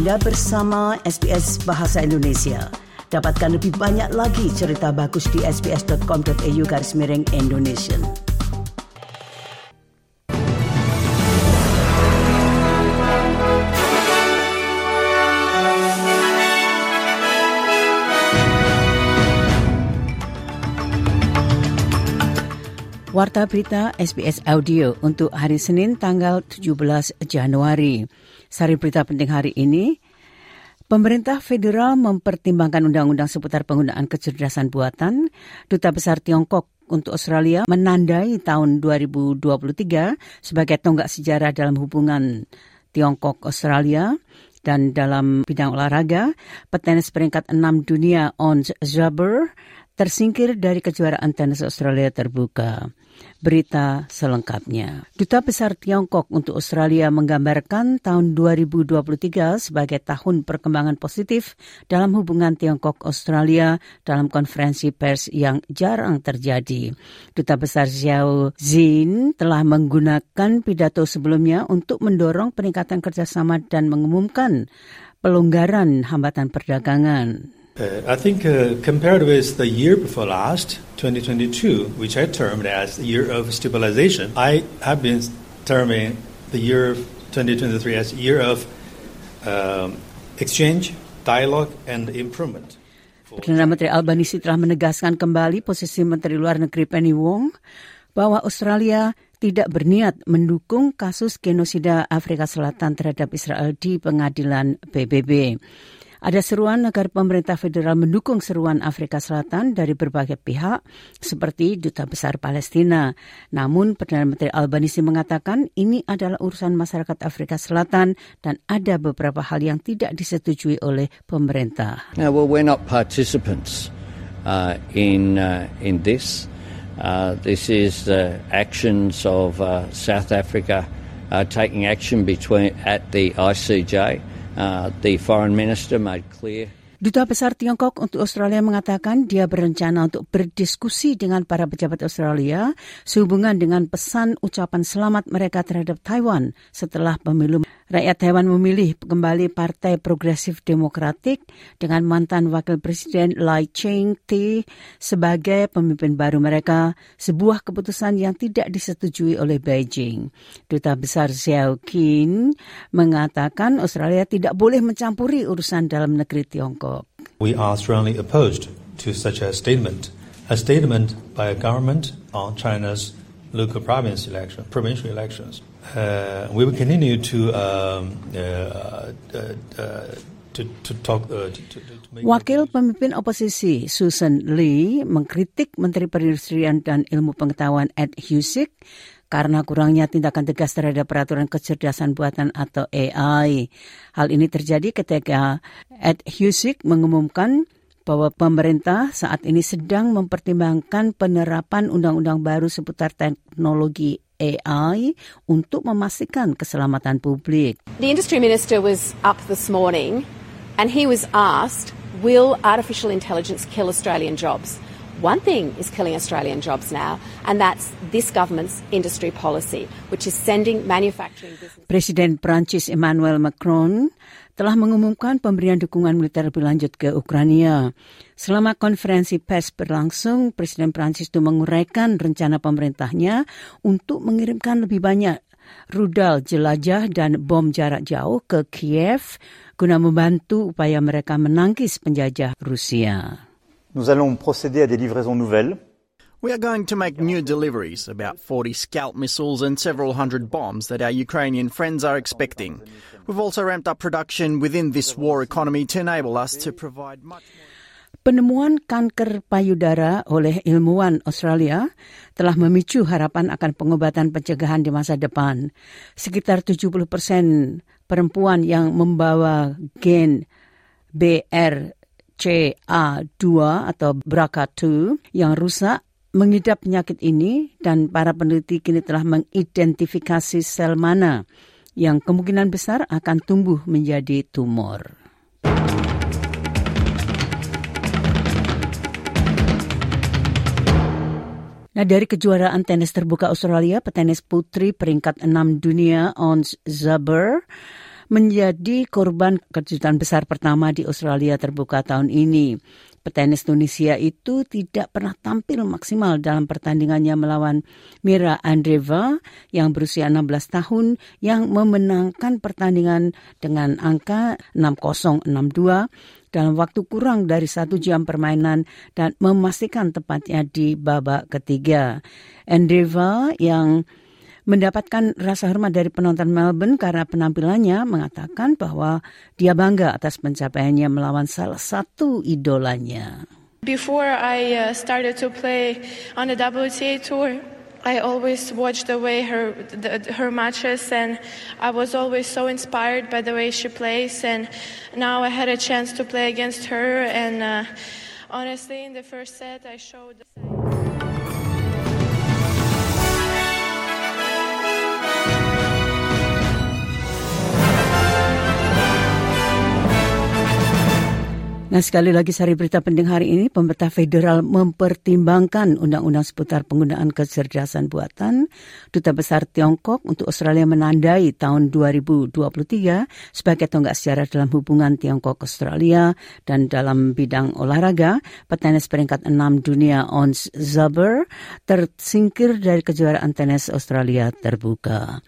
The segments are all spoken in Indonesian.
Anda bersama SBS Bahasa Indonesia. Dapatkan lebih banyak lagi cerita bagus di sbs.com.au garis miring Indonesia. Warta Berita SBS Audio untuk hari Senin tanggal 17 Januari. Sari berita penting hari ini, Pemerintah federal mempertimbangkan undang-undang seputar penggunaan kecerdasan buatan. Duta Besar Tiongkok untuk Australia menandai tahun 2023 sebagai tonggak sejarah dalam hubungan Tiongkok-Australia dan dalam bidang olahraga, petenis peringkat 6 dunia Ons Jabeur tersingkir dari kejuaraan tenis Australia terbuka. Berita selengkapnya. Duta Besar Tiongkok untuk Australia menggambarkan tahun 2023 sebagai tahun perkembangan positif dalam hubungan Tiongkok-Australia dalam konferensi pers yang jarang terjadi. Duta Besar Xiao Zin telah menggunakan pidato sebelumnya untuk mendorong peningkatan kerjasama dan mengumumkan pelonggaran hambatan perdagangan. Uh, I think uh, compared with the year before last, 2022, which I termed as the year of stabilization, I have been terming the year 2023 as year of um, exchange, dialogue, and improvement. Perdana Menteri Albanisi telah menegaskan kembali posisi Menteri Luar Negeri Penny Wong bahwa Australia tidak berniat mendukung kasus genosida Afrika Selatan terhadap Israel di pengadilan PBB. Ada seruan agar pemerintah federal mendukung seruan Afrika Selatan dari berbagai pihak seperti Duta Besar Palestina. Namun Perdana Menteri Albanisi mengatakan ini adalah urusan masyarakat Afrika Selatan dan ada beberapa hal yang tidak disetujui oleh pemerintah. Now, well, we're not participants uh, in uh, in this. Uh, this is the actions of uh, South Africa uh, taking action between at the ICJ. Uh, the foreign minister made clear Duta Besar Tiongkok untuk Australia mengatakan dia berencana untuk berdiskusi dengan para pejabat Australia sehubungan dengan pesan ucapan selamat mereka terhadap Taiwan setelah pemilu. Rakyat Taiwan memilih kembali Partai Progresif Demokratik dengan mantan Wakil Presiden Lai Ching-te sebagai pemimpin baru mereka, sebuah keputusan yang tidak disetujui oleh Beijing. Duta Besar Xiao Qin mengatakan Australia tidak boleh mencampuri urusan dalam negeri Tiongkok. We are strongly opposed to such a statement. A statement by a government on China's local province election, provincial elections. Uh, we will continue to Wakil pemimpin oposisi Susan Lee mengkritik Menteri Perindustrian dan Ilmu Pengetahuan Ed Husick karena kurangnya tindakan tegas terhadap peraturan kecerdasan buatan atau AI. Hal ini terjadi ketika Ed Husick mengumumkan bahwa pemerintah saat ini sedang mempertimbangkan penerapan undang-undang baru seputar teknologi AI untuk memastikan keselamatan publik. The industry minister was up this morning and he was asked, will artificial intelligence kill Australian jobs? One thing is killing Australian jobs now, and that's this government's industry policy, which is sending manufacturing business. Presiden Prancis Emmanuel Macron telah mengumumkan pemberian dukungan militer lebih lanjut ke Ukraina. Selama konferensi pers berlangsung, Presiden Prancis itu menguraikan rencana pemerintahnya untuk mengirimkan lebih banyak rudal jelajah dan bom jarak jauh ke Kiev guna membantu upaya mereka menangkis penjajah Rusia. Nous allons procéder à des livraisons nouvelles We are going to make new deliveries, about 40 Scalp missiles and several hundred bombs that our Ukrainian friends are expecting. We've also ramped up production within this war economy to enable us to provide much more. Penemuan kanker payudara oleh ilmuwan Australia telah memicu harapan akan pengobatan pencegahan di masa depan. Sekitar 70 persen perempuan yang membawa gen BRCA2 atau BRCA2 yang rusak mengidap penyakit ini dan para peneliti kini telah mengidentifikasi sel mana yang kemungkinan besar akan tumbuh menjadi tumor. Nah, dari kejuaraan tenis terbuka Australia, petenis putri peringkat 6 dunia Ons Jabeur menjadi korban kejutan besar pertama di Australia terbuka tahun ini. Petenis Tunisia itu tidak pernah tampil maksimal dalam pertandingannya melawan Mira Andreeva yang berusia 16 tahun yang memenangkan pertandingan dengan angka 6-0, 6-2 dalam waktu kurang dari satu jam permainan dan memastikan tepatnya di babak ketiga. Andreeva yang mendapatkan rasa hormat dari penonton Melbourne karena penampilannya mengatakan bahwa dia bangga atas pencapaiannya melawan salah satu idolanya. Before I uh, started to play on the WTA tour, I always watched the way her the, her matches, and I was always so inspired by the way she plays. And now I had a chance to play against her, and uh, honestly, in the first set, I showed. The... Nah sekali lagi sari berita penting hari ini, pemerintah federal mempertimbangkan undang-undang seputar penggunaan kecerdasan buatan. Duta Besar Tiongkok untuk Australia menandai tahun 2023 sebagai tonggak sejarah dalam hubungan Tiongkok-Australia dan dalam bidang olahraga, petenis peringkat 6 dunia Ons Zaber tersingkir dari kejuaraan tenis Australia terbuka.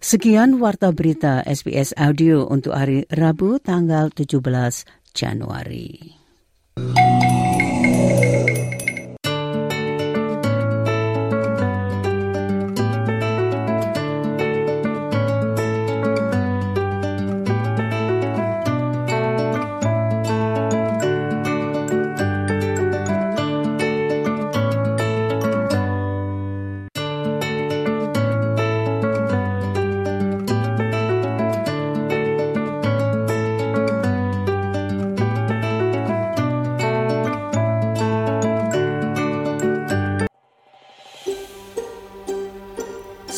Sekian warta berita SBS Audio untuk hari Rabu tanggal 17 Januari.